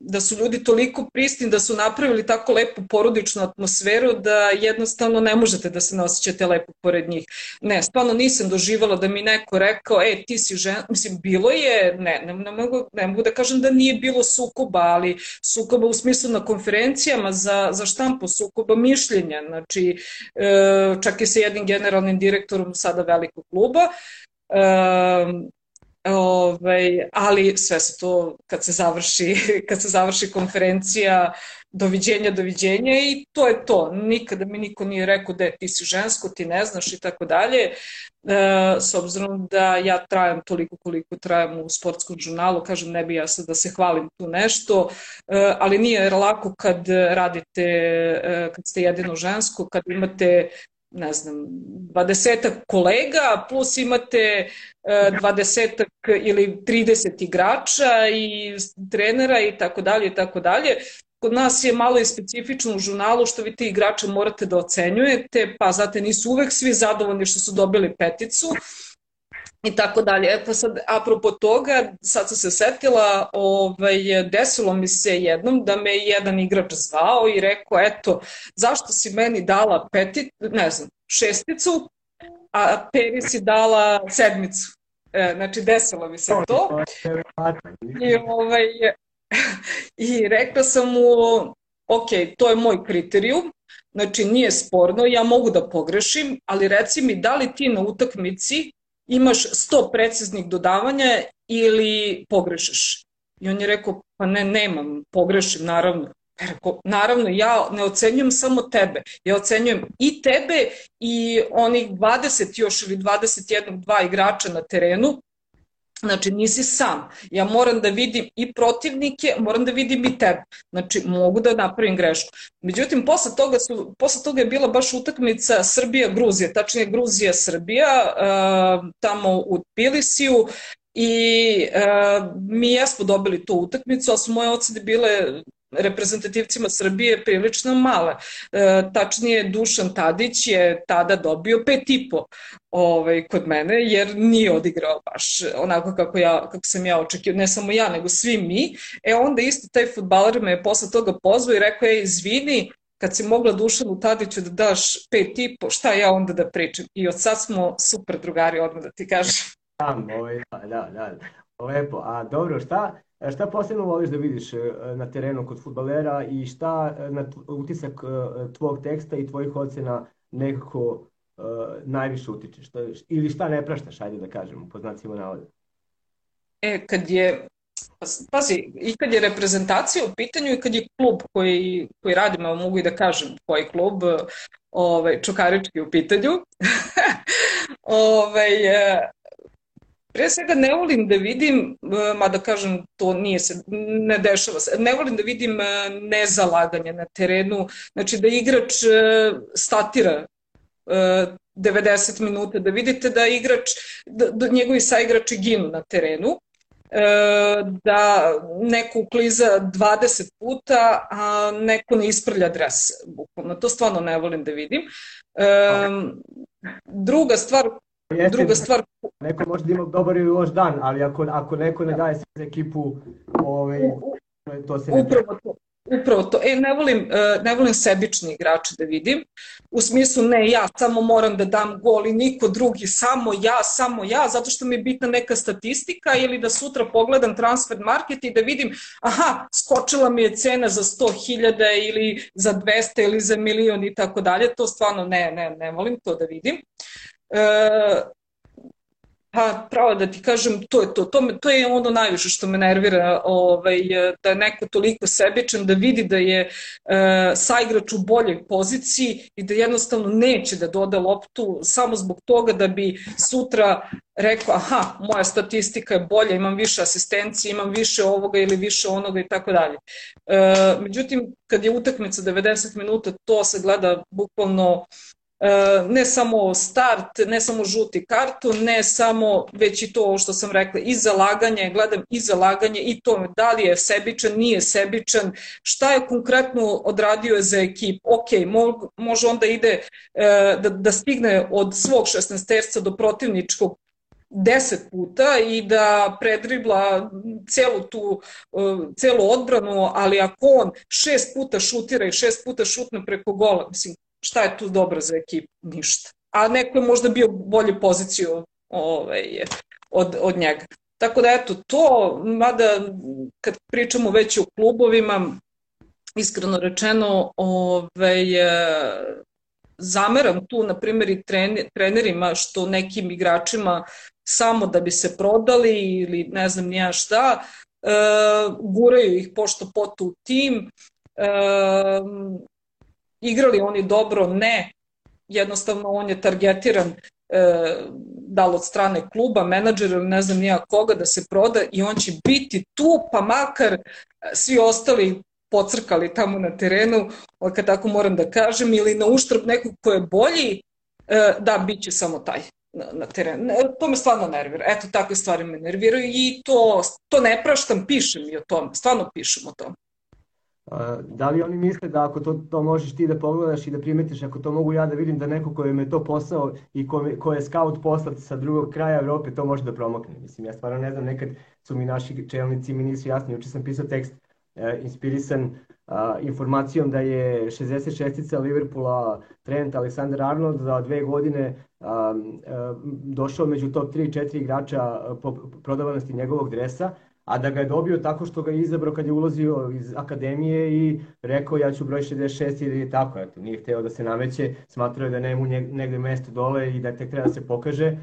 da su ljudi toliko pristin da su napravili tako lepu porodičnu atmosferu da jednostavno ne možete da se ne osjećate lepo pored njih. Ne, stvarno nisam doživala da mi neko rekao, e, ti si žena, mislim, bilo je, ne, ne, ne, mogu, ne mogu da kažem da nije bilo sukoba, ali sukoba u smislu na konferencijama za, za štampu, sukoba mišljenja, znači, e, čak i sa jednim generalnim direktorom sada velikog kluba, Ovaj, ali sve se to kad se završi, kad se završi konferencija, doviđenja, doviđenja i to je to. Nikada mi niko nije rekao da ti si žensko, ti ne znaš i tako dalje. E, s obzirom da ja trajem toliko koliko trajem u sportskom žurnalu, kažem ne bi ja sad da se hvalim tu nešto, e, ali nije lako kad radite, e, kad ste jedino žensko, kad imate ne znam, dvadesetak kolega, plus imate e, dvadesetak ili 30 igrača i trenera i tako dalje i tako dalje. Kod nas je malo i specifično u žurnalu što vi ti igrače morate da ocenjujete, pa znate nisu uvek svi zadovoljni što su dobili peticu, i tako dalje. E pa sad, apropo toga, sad sam se setila, ovaj, desilo mi se jednom da me jedan igrač zvao i rekao, eto, zašto si meni dala petit, ne znam, šesticu, a Peri si dala sedmicu. E, znači, desilo mi se to. I, ovaj, i rekla sam mu, ok, to je moj kriterijum, znači nije sporno, ja mogu da pogrešim, ali reci mi da li ti na utakmici imaš 100 preciznih dodavanja ili pogrešiš. I on je rekao, pa ne, nemam, pogrešim, naravno. Rekao, naravno, ja ne ocenjujem samo tebe, ja ocenjujem i tebe i onih 20 još ili 21, dva igrača na terenu, Znači, nisi sam. Ja moram da vidim i protivnike, moram da vidim i tebe. Znači, mogu da napravim grešku. Međutim, posle toga, su, posle toga je bila baš utakmica Srbija-Gruzija, tačnije Gruzija-Srbija, uh, tamo u Tbilisiju i uh, mi jesmo dobili tu utakmicu, ali su moje ocene bile reprezentativcima Srbije prilično male. E, tačnije, Dušan Tadić je tada dobio pet i po ovaj, kod mene, jer nije odigrao baš onako kako, ja, kako sam ja očekio, ne samo ja, nego svi mi. E onda isto taj futbaler me je posle toga pozvao i rekao, je, izvini, kad si mogla Dušanu Tadiću da daš pet i po, šta ja onda da pričam? I od sad smo super drugari, odmah da ti kažem. Da, da, da. Lepo. A dobro, šta, šta posebno voliš da vidiš e, na terenu kod futbalera i šta e, na utisak tvog teksta i tvojih ocena nekako uh, najviše utiče? Šta, ili šta ne praštaš, ajde da kažemo, po znacima navoda? E, kad je Pazi, i kad je reprezentacija u pitanju i kad je klub koji, koji radimo, mogu i da kažem koji klub, ovaj, Čukarički u pitanju, ovaj, Pre svega ne volim da vidim, e, mada kažem to nije se, ne dešava se, ne volim da vidim e, nezalaganje na terenu, znači da igrač e, statira 90 minuta, da vidite da igrač, da, da njegovi saigrači ginu na terenu, da neko ukliza 20 puta, a neko ne isprlja dres, bukvalno. To stvarno ne volim da vidim. Druga stvar Jeste, Druga stvar... Neko može da ima dobar ili loš dan, ali ako, ako neko ne daje sve za ekipu, ovaj, to se ne... Upravo to. Upravo to. E, ne volim, e, ne volim sebični igrače da vidim. U smislu, ne, ja samo moram da dam gol i niko drugi, samo ja, samo ja, zato što mi je bitna neka statistika ili da sutra pogledam transfer market i da vidim, aha, skočila mi je cena za 100.000 ili za 200 ili za milion i tako dalje. To stvarno ne, ne, ne volim to da vidim. E, pa pravo da ti kažem, to je to. To, me, to je ono najviše što me nervira, ovaj, da je neko toliko sebičan, da vidi da je e, saigrač u boljoj poziciji i da jednostavno neće da doda loptu samo zbog toga da bi sutra rekao, aha, moja statistika je bolja, imam više asistencije, imam više ovoga ili više onoga i tako dalje. E, međutim, kad je utakmica 90 minuta, to se gleda bukvalno ne samo start, ne samo žuti karton, ne samo već i to što sam rekla i zalaganje, gledam i zalaganje i to da li je sebičan, nije sebičan, šta je konkretno odradio za ekip. Ok, može onda ide e, da, da stigne od svog 16 terca do protivničkog deset puta i da predribla celu tu, celu odbranu, ali ako on šest puta šutira i šest puta šutne preko gola, mislim, šta je tu dobro za ekipu? Ništa. A neko je možda bio bolju poziciju ovaj, od, od njega. Tako da eto, to, mada kad pričamo već o klubovima, iskreno rečeno, ovaj, zameram tu, na primjer, i trenerima što nekim igračima samo da bi se prodali ili ne znam nija šta, e, guraju ih pošto potu u tim, e, igrali oni dobro, ne, jednostavno on je targetiran e, da li od strane kluba, menadžera ili ne znam nija koga da se proda i on će biti tu, pa makar svi ostali pocrkali tamo na terenu, kad tako moram da kažem, ili na uštrb nekog ko je bolji, e, da, bit će samo taj na, na terenu. To me stvarno nervira. Eto, takve stvari me nerviraju i to, to ne praštam, pišem i o tome. Stvarno pišem o tome. Da li oni misle da ako to, to možeš ti da pogledaš i da primetiš, ako to mogu ja da vidim da neko kojem je to posao i ko, ko je scout poslat sa drugog kraja Evrope, to može da promokne. Mislim, ja stvarno ne znam, nekad su mi naši čelnici mi nisu jasni. Juče sam pisao tekst e, inspirisan a, informacijom da je 66-ica Liverpoola Trent Alexander-Arnold za dve godine a, a, došao među top 3-4 igrača po prodavanosti njegovog dresa, a da ga je dobio tako što ga je izabrao kad je ulazio iz akademije i rekao ja ću broj 66 ili tako, eto, nije hteo da se nameće, smatrao je da nema negde mesto dole i da tek treba da se pokaže,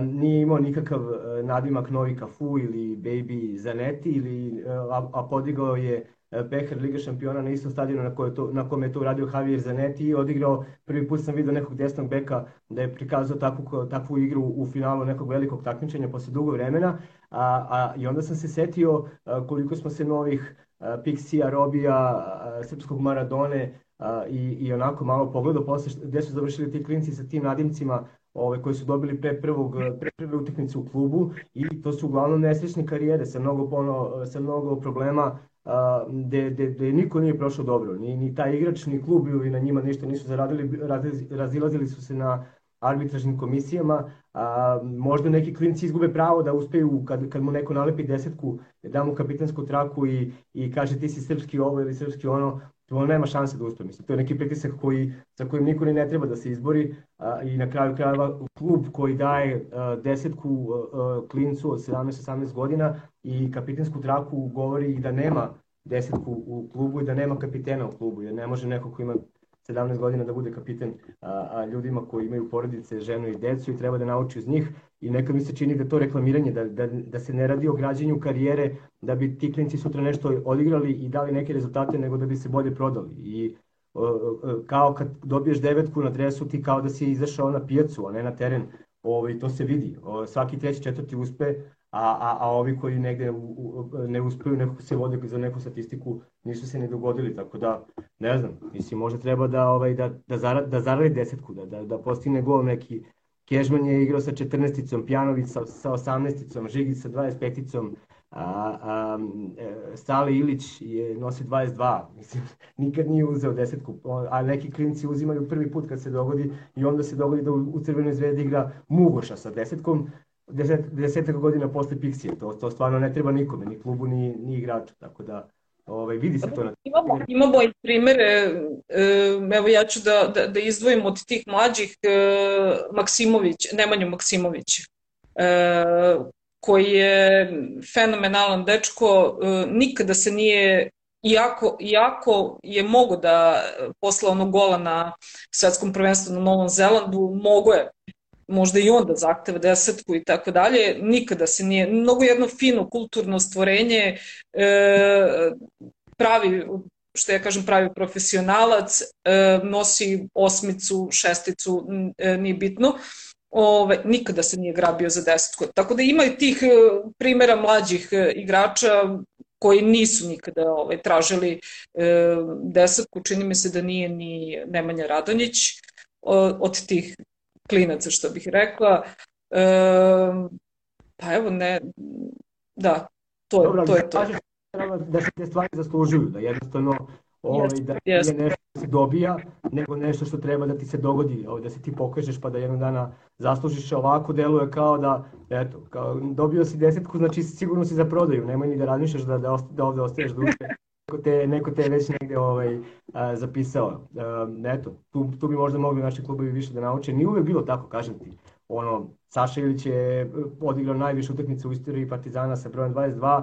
nije imao nikakav e, nadimak Novi Kafu ili Baby Zanetti, ili, e, a, a podigao je Beher Liga šampiona na istom stadionu na, koje to, na kome je to uradio Javier Zanetti i odigrao, prvi put sam vidio nekog desnog beka da je prikazao takvu, takvu igru u finalu nekog velikog takmičenja posle dugo vremena a, a, i onda sam se setio a, koliko smo se novih Pixija, Robija, srpskog Maradone i, i onako malo pogledao posle gde su završili ti klinci sa tim nadimcima ove, koji su dobili pre, prvog, pre prve utakmice u klubu i to su uglavnom nesrećne karijere sa mnogo, ono, sa mnogo problema gde, gde, gde niko nije prošao dobro, ni, ni taj igrač, ni klub ili na njima ništa nisu zaradili, razilazili su se na arbitražnim komisijama, a, možda neki klinci izgube pravo da uspeju kad, kad mu neko nalepi desetku, da mu kapitansku traku i, i kaže ti si srpski ovo ili srpski ono, to nema šanse da uspe. Mislim, to je neki pritisak koji, sa kojim niko ni ne treba da se izbori a, i na kraju krajeva klub koji daje a, desetku a, klincu od 17-18 godina i kapitansku traku govori da nema desetku u klubu i da nema kapitena u klubu, jer ne može neko ko ima 17 godina da bude kapiten a, a ljudima koji imaju porodice, ženu i decu i treba da nauči uz njih i neka mi se čini da to reklamiranje, da, da, da se ne radi o građenju karijere, da bi ti klinci sutra nešto odigrali i dali neke rezultate, nego da bi se bolje prodali. I o, o, kao kad dobiješ devetku na dresu, ti kao da si izašao na pijacu, a ne na teren. Ovaj, to se vidi. O, svaki treći, četvrti uspe, a, a, a ovi koji negde u, u, ne uspeju, nekako se vode za neku statistiku, nisu se ni dogodili, tako da, ne znam, mislim, možda treba da, ovaj, da, da, zaradi, da zaradi desetku, da, da, da postigne gol neki, Kežman je igrao sa 14-icom, Pjanović sa, sa 18-icom, Žigić sa 25-icom, a, a, e, Stale Ilić je nosi 22, mislim, nikad nije uzeo desetku, a neki klinci uzimaju prvi put kad se dogodi i onda se dogodi da u, u Crvenoj zvezdi igra Mugoša sa desetkom, deset, desetak godina posle Pixije. To, to stvarno ne treba nikome, ni klubu, ni, ni igraču. Tako da, ovaj, vidi se to na... Imamo, imamo i primere, evo ja ću da, da, da izdvojim od tih mlađih e, Maksimović, Nemanju Maksimović, e, koji je fenomenalan dečko, e, nikada se nije iako, iako je mogo da posle onog gola na svetskom prvenstvu na Novom Zelandu, mogo je možda i onda zahteva desetku i tako dalje, nikada se nije, mnogo jedno fino kulturno stvorenje, e, pravi, što ja kažem, pravi profesionalac, e, nosi osmicu, šesticu, e, nije bitno, Ove, nikada se nije grabio za desetku. Tako da ima i tih e, primera mlađih e, igrača koji nisu nikada ovaj, tražili e, desetku, čini mi se da nije ni Nemanja Radonjić od tih klinaca, što bih rekla. E, pa evo, ne, da, to, Dobro, to je to. Da se te stvari zaslužuju, da jednostavno ovaj, da yes. je nešto se dobija, nego nešto što treba da ti se dogodi, ovaj, da se ti pokažeš pa da jednog dana zaslužiš ovako, deluje kao da, eto, kao, dobio si desetku, znači sigurno si za prodaju, nemoj ni da razmišljaš da, da, da ovde ostaješ duše, neko te, neko te već negde ovaj, a, zapisao. A, eto, tu, tu bi možda mogli naši klubovi više da nauče. Nije uvek bilo tako, kažem ti. Ono, Saša Ilić je odigrao najviše utakmice u istoriji Partizana sa brojem 22,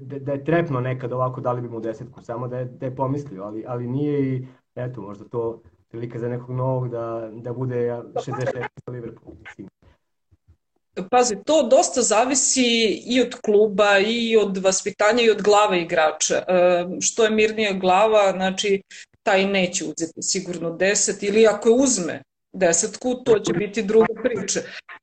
da, da je trepno nekad ovako dali bi mu desetku, samo da je, da je pomislio, ali, ali nije i eto, možda to prilika za nekog novog da, da bude 66 za Liverpool. Pazi, to dosta zavisi i od kluba, i od vaspitanja, i od glave igrača. E, što je mirnija glava, znači taj neće uzeti sigurno 10 ili ako uzme desetku, to će biti druga priča.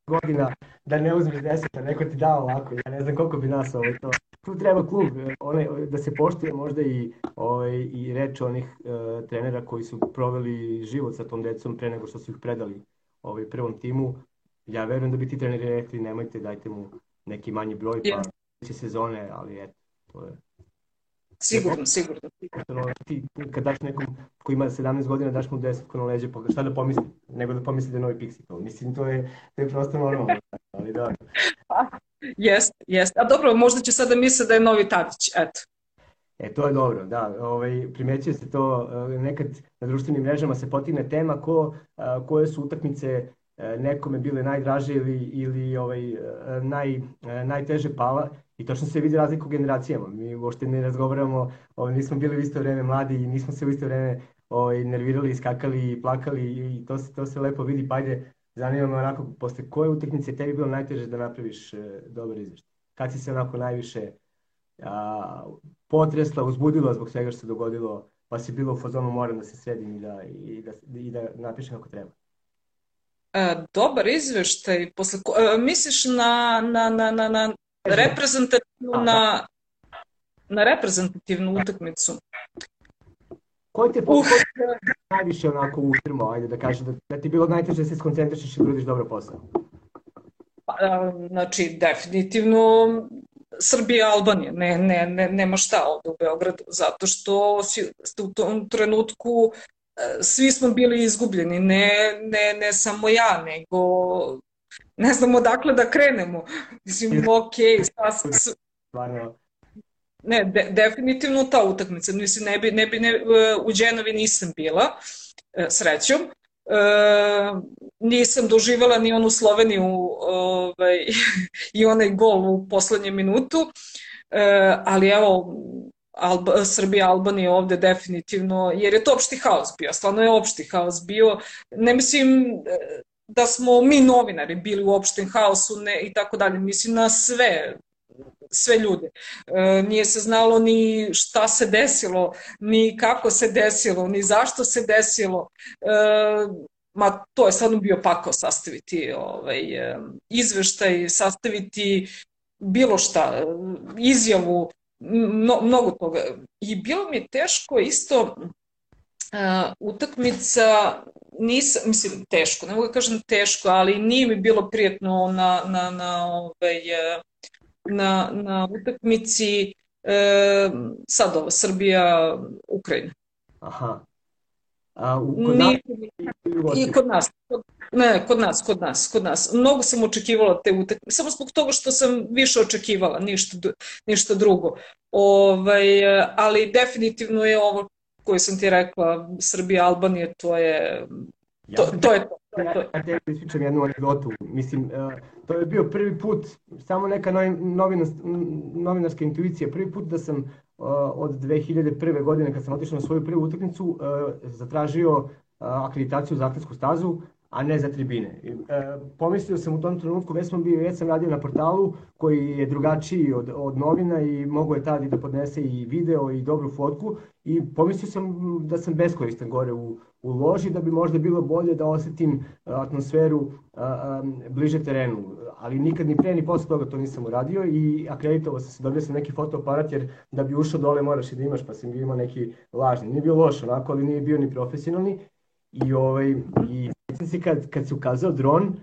Godina da ne uzmeš deset, a neko ti da ovako, ja ne znam koliko bi nas ovo to. Tu treba klub, onaj, da se poštuje možda i, ovaj, i reč onih uh, trenera koji su proveli život sa tom decom pre nego što su ih predali ovaj, prvom timu. Ja verujem da bi ti treneri rekli nemojte, dajte mu neki manji broj, pa će sezone, ali eto, to je Sigurno, sigurno. Ti kad daš nekom ko ima 17 godina, daš mu 10 na leđe, pa šta da pomisli? Nego da pomisli da je novi Pixi. Mislim, to je, to je prosto normalno. Ali da. Jest, jest. A dobro, možda će sada misle da je novi Tadić, eto. E, to je dobro, da. Ovaj, primećuje se to, e, nekad na društvenim mrežama se potigne tema ko, e, koje su utakmice nekome bile najdraže ili, ili ovaj, naj, najteže pala I točno se vidi razlika u generacijama. Mi uopšte ne razgovaramo, ovaj, nismo bili u isto vreme mladi i nismo se u isto vreme ovaj, nervirali, skakali i plakali i to se, to se lepo vidi. Pa ajde, zanima me onako, posle koje utakmice tebi bilo najteže da napraviš e, dobar izveštaj? Kad si se onako najviše a, potresla, uzbudila zbog svega što se dogodilo, pa si bilo u fazonu moram da se sredim i da, i da, i da napišem kako treba? E, dobar izveštaj, posle, e, misliš na, na, na, na, na reprezentativnu na, na reprezentativnu utakmicu. Koji ti je uh. najviše onako utrmo, ajde da kažem, da, da ti je bilo najteže da se skoncentrišeš i da uradiš dobro posao? Pa, znači, definitivno Srbija Albanija, ne, ne, ne, nema šta ovde u Beogradu, zato što si, u tom trenutku e, svi smo bili izgubljeni, ne, ne, ne samo ja, nego ne znam odakle da krenemo. Mislim, ok, sas, Ne, de, definitivno ta utakmica. Mislim, ne bi, ne bi, ne, u Đenovi nisam bila, e, srećom. E, nisam doživala ni onu Sloveniju ovaj, i onaj gol u poslednjem minutu, e, ali evo, Alba, Srbija, Albanija ovde definitivno, jer je to opšti haos bio, stvarno je opšti haos bio. Ne mislim, da smo mi novinari bili u opštem haosu ne, i tako dalje. Mislim na sve, sve ljude. E, nije se znalo ni šta se desilo, ni kako se desilo, ni zašto se desilo. E, ma to je stvarno bio pakao sastaviti ovaj, e, izveštaj, sastaviti bilo šta, izjavu, mno, mnogo toga. I bilo mi je teško isto uh, utakmica nisam, mislim, teško, ne mogu da kažem teško, ali nije mi bilo prijetno na, na, na, ovaj, na, na utakmici e, sad ovo, Srbija, Ukrajina. Aha. A u, kod nas? I kod nas. Ne, kod nas, kod nas, kod nas. Mnogo sam očekivala te utakmice, samo zbog toga što sam više očekivala, ništa, ništa drugo. Ovaj, ali definitivno je ovo koje sam ti rekla, Srbija, Albanija, to je to, ja, to je to. Ja, ja te ispričam jednu anegdotu. Mislim, uh, to je bio prvi put, samo neka novinarska intuicija, prvi put da sam uh, od 2001. godine, kad sam otišao na svoju prvu utakmicu, uh, zatražio uh, akreditaciju za atletsku stazu, a ne za tribine. E, pomislio sam u tom trenutku, već sam bio, već sam radio na portalu koji je drugačiji od, od novina i mogu je tada da podnese i video i dobru fotku i pomislio sam da sam beskoristan gore u, u loži, da bi možda bilo bolje da osetim atmosferu a, a, bliže terenu, ali nikad ni pre ni posle toga to nisam uradio i akreditovao sam se, dobio sam neki fotoaparat jer da bi ušao dole moraš i da imaš, pa sam imao neki lažni. Nije bio loš onako, ali nije bio ni profesionalni i, ovaj, i se kad, kad se ukazao dron,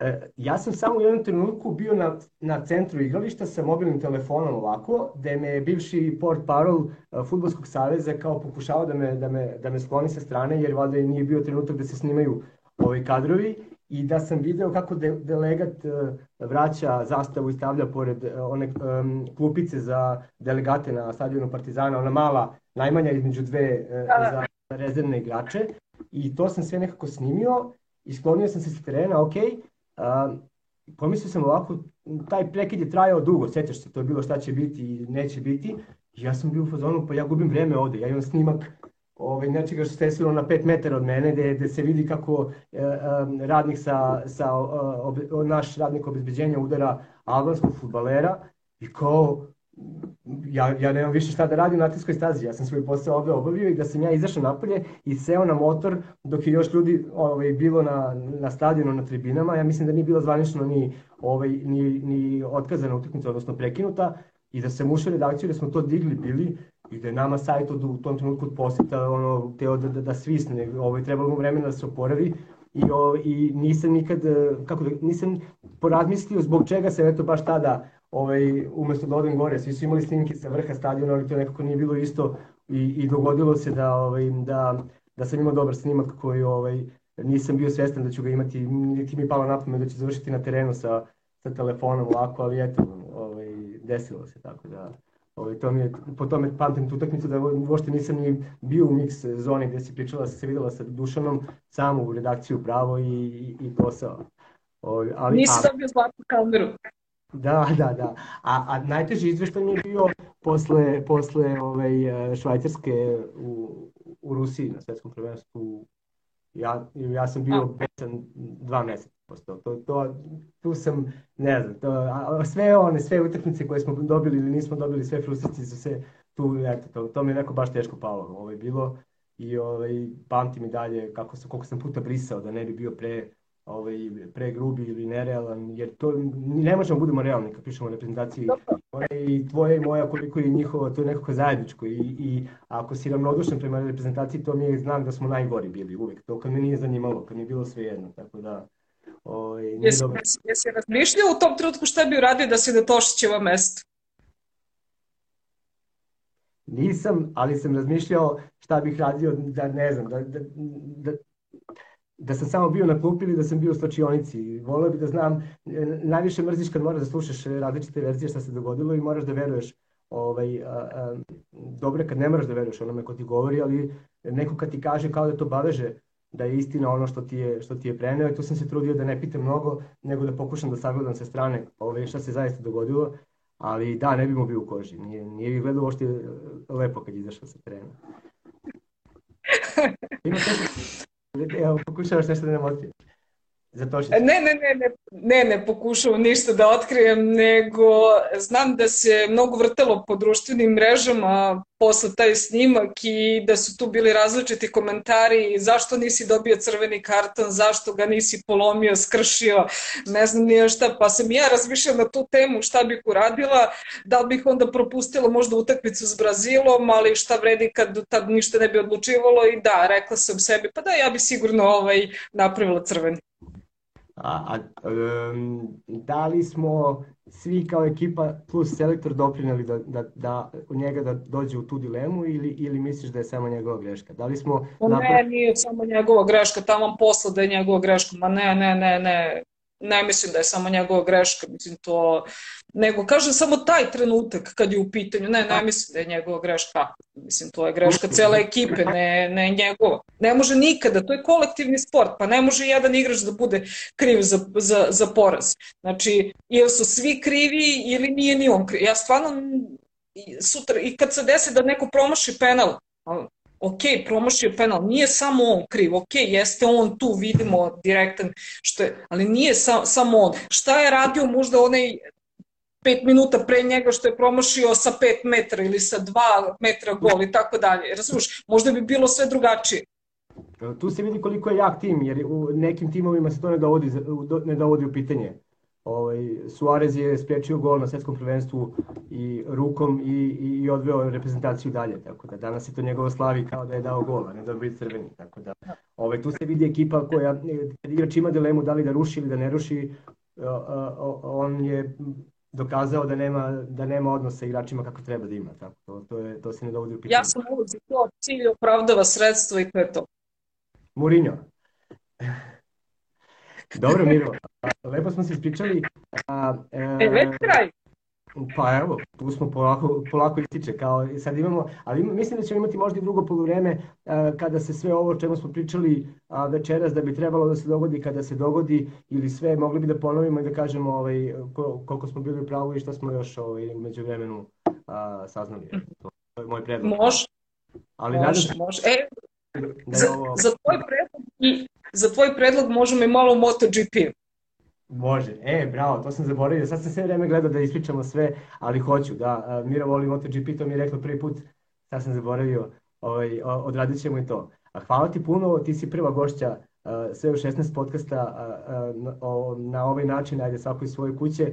E, ja sam samo u jednom trenutku bio na, na centru igrališta sa mobilnim telefonom ovako, gde me je bivši port parol e, Futbolskog saveza kao pokušao da me, da, me, da me skloni sa strane, jer valjda nije bio trenutak da se snimaju ovi kadrovi i da sam video kako de, delegat uh, vraća zastavu i stavlja pored uh, one um, klupice za delegate na stadionu Partizana, ona mala, najmanja između dve uh, za rezervne igrače i to sam sve nekako snimio i sklonio sam se sa terena, ok, uh, pomislio sam ovako, taj prekid je trajao dugo, sećaš se, to je bilo šta će biti i neće biti, ja sam bio u fazonu, pa ja gubim vreme ovde, ja imam snimak ovaj, nečega što se desilo na 5 metara od mene, gde, gde se vidi kako e, e, radnik sa, sa ob, naš radnik obezbeđenja udara albanskog futbalera i kao ja, ja nemam više šta da radim na atletiskoj stazi, ja sam svoj posao ovde obavio i da sam ja izašao napolje i seo na motor dok je još ljudi ovaj, bilo na, na stadionu, na tribinama, ja mislim da nije bilo zvanično ni, ovaj, ni, ni otkazana utakmica, odnosno prekinuta, i da sam ušao redakciju da smo to digli bili i da je nama sajt od, u tom trenutku od poseta ono, teo da, da, da svisne, ovaj, trebalo mu vremena da se oporavi i, o, i nisam nikad, kako da, nisam porazmislio zbog čega se eto baš tada ovaj, umesto da odem gore, svi su imali snimke sa vrha stadiona, ali to nekako nije bilo isto i, i dogodilo se da, ovaj, da, da sam imao dobar snimak koji ovaj, nisam bio svestan da ću ga imati, niti mi palo na da ću završiti na terenu sa, sa telefonom ovako, ali eto, ovaj, desilo se tako da Ovaj, to mi je, po tome pamtim tu utakmicu da uopšte nisam ni bio u mix zoni gde si pričala, se videla sa Dušanom, samo u redakciju pravo i, i, i posao. Ovaj, ali, Nisi dobio zlatnu kameru. Da, da, da. A, a najteži izveštaj mi je bio posle, posle ovaj, Švajcarske u, u Rusiji na svetskom prvenstvu. Ja, ja sam bio besan dva meseca. To, to, to, tu sam, ne znam, to, a, sve one, sve utakmice koje smo dobili ili nismo dobili, sve frustrici su se tu, eto, to, to mi je neko baš teško palo, ovaj, bilo i ovaj, pamtim i dalje kako sam, koliko sam puta brisao da ne bi bio pre, ovaj, pre grubi ili nerealan, jer to ne možemo da budemo realni kad pišemo reprezentaciji i tvoje i moja koliko je njihovo, to je nekako zajedničko i, i ako si ravnodušan prema reprezentaciji, to mi je znam da smo najgori bili uvek, to kad me nije zanimalo, kad mi je bilo sve jedno, tako da Ovaj, jesi, dobro. jesi razmišljao u tom trenutku šta bi uradio da si na Tošićeva mesto? Nisam, ali sam razmišljao šta bih radio da ne znam, da, da, da, da sam samo bio na klupi ili da sam bio u stočionici. Volio bih da znam, najviše mrziš kad moraš da slušaš različite verzije šta se dogodilo i moraš da veruješ ovaj, a, a, dobro kad ne moraš da veruješ onome ko ti govori, ali neko kad ti kaže kao da to baveže da je istina ono što ti je, što ti je preneo i tu sam se trudio da ne pitam mnogo, nego da pokušam da sagledam sa strane ove, šta se zaista dogodilo, ali da, ne bi mu bio u koži. Nije, nije bi gledao ošte lepo kad izašao sa terena. Ima Evo, pokušavaš nešto da otkriješ. Zatošić. Ne, ne, ne, ne, ne, ne pokušavam ništa da otkrijem, nego znam da se mnogo vrtelo po društvenim mrežama posle taj snimak i da su tu bili različiti komentari zašto nisi dobio crveni karton, zašto ga nisi polomio, skršio, ne znam nije šta, pa sam ja razmišljala na tu temu šta bih uradila, da bih onda propustila možda utakmicu s Brazilom, ali šta vredi kad tad ništa ne bi odlučivalo i da, rekla sam sebi, pa da, ja bi sigurno ovaj, napravila crveni. A, a um, da li smo svi kao ekipa plus selektor doprinali da, da, da u njega da dođe u tu dilemu ili, ili misliš da je samo njegova greška? Da li smo... Ne, nije samo njegova greška, tamo posla da je njegova greška, ma ne, ne, ne, ne, ne mislim da je samo njegova greška, mislim to, nego kažem samo taj trenutak kad je u pitanju, ne, ne mislim da je njegova greška, mislim to je greška cele ekipe, ne, ne njegova. Ne može nikada, to je kolektivni sport, pa ne može jedan igrač da bude kriv za, za, za poraz. Znači, ili su svi krivi ili nije ni on kriv. Ja stvarno sutra, i kad se desi da neko promaši penal, ok, promašio penal, nije samo on kriv, ok, jeste on tu, vidimo direktan, što je, ali nije sa, samo on. Šta je radio možda onaj pet minuta pre njega što je promašio sa pet metra ili sa dva metra gol i tako dalje. Razumiješ, možda bi bilo sve drugačije. Tu se vidi koliko je jak tim, jer u nekim timovima se to ne dovodi, ne dovodi u pitanje. Ovaj, Suarez je sprečio gol na svetskom prvenstvu i rukom i, i odveo reprezentaciju dalje, tako da danas je to njegovo slavi kao da je dao gol, a ne da bi crveni, tako da Ovaj, tu se vidi ekipa koja, kad igrač ima dilemu da li da ruši ili da ne ruši, on je dokazao da nema, da nema odnos sa igračima kako treba da ima. Tako, to, to, je, to se ne dovodi u pitanje. Ja sam uvijek za to cilj opravdava sredstvo i to je to. Mourinho. Dobro, Miro, lepo smo se ispričali. A, e, e, već kraj. Pa evo, tu smo polako, polako ističe, kao sad imamo, ali mislim da ćemo imati možda i drugo poluvreme a, kada se sve ovo o čemu smo pričali a, večeras da bi trebalo da se dogodi kada se dogodi ili sve mogli bi da ponovimo i da kažemo ovaj, koliko smo bili u pravu i šta smo još ovaj, među vremenu a, saznali. To, je moj predlog. Može. Ali može, može. E, da za, ovo... za, tvoj predlog i za tvoj predlog možemo i malo MotoGP. Može, e, bravo, to sam zaboravio, sad sam sve vreme gledao da ispričamo sve, ali hoću, da, Mira voli MotoGP, to mi je rekla prvi put, sad sam zaboravio, ovaj, odradit ćemo i to. A hvala ti puno, ti si prva gošća sve u 16 podcasta na ovaj način, ajde svako iz svoje kuće,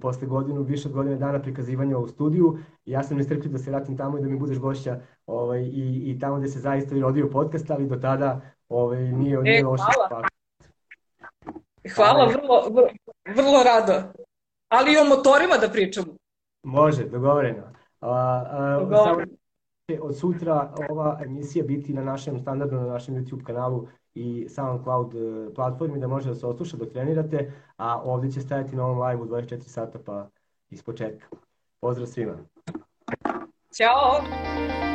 posle godinu, više od godine dana prikazivanja u studiju. Ja sam nestrpljiv da se vratim tamo i da mi budeš gošća ovaj, i, i tamo gde se zaista i rodio podcast, ali do tada ovaj, nije, nije e. Hvala. Hvala, vrlo, vrlo, vrlo rado. Ali i o motorima da pričamo. Može, dogovoreno. A, a, dogovoreno. Od sutra ova emisija biti na našem standardno, na našem YouTube kanalu i SoundCloud e, platformi da može da se osluša dok trenirate, a ovdje će stajati na ovom live u 24 sata pa iz početka. Pozdrav svima. Ćao!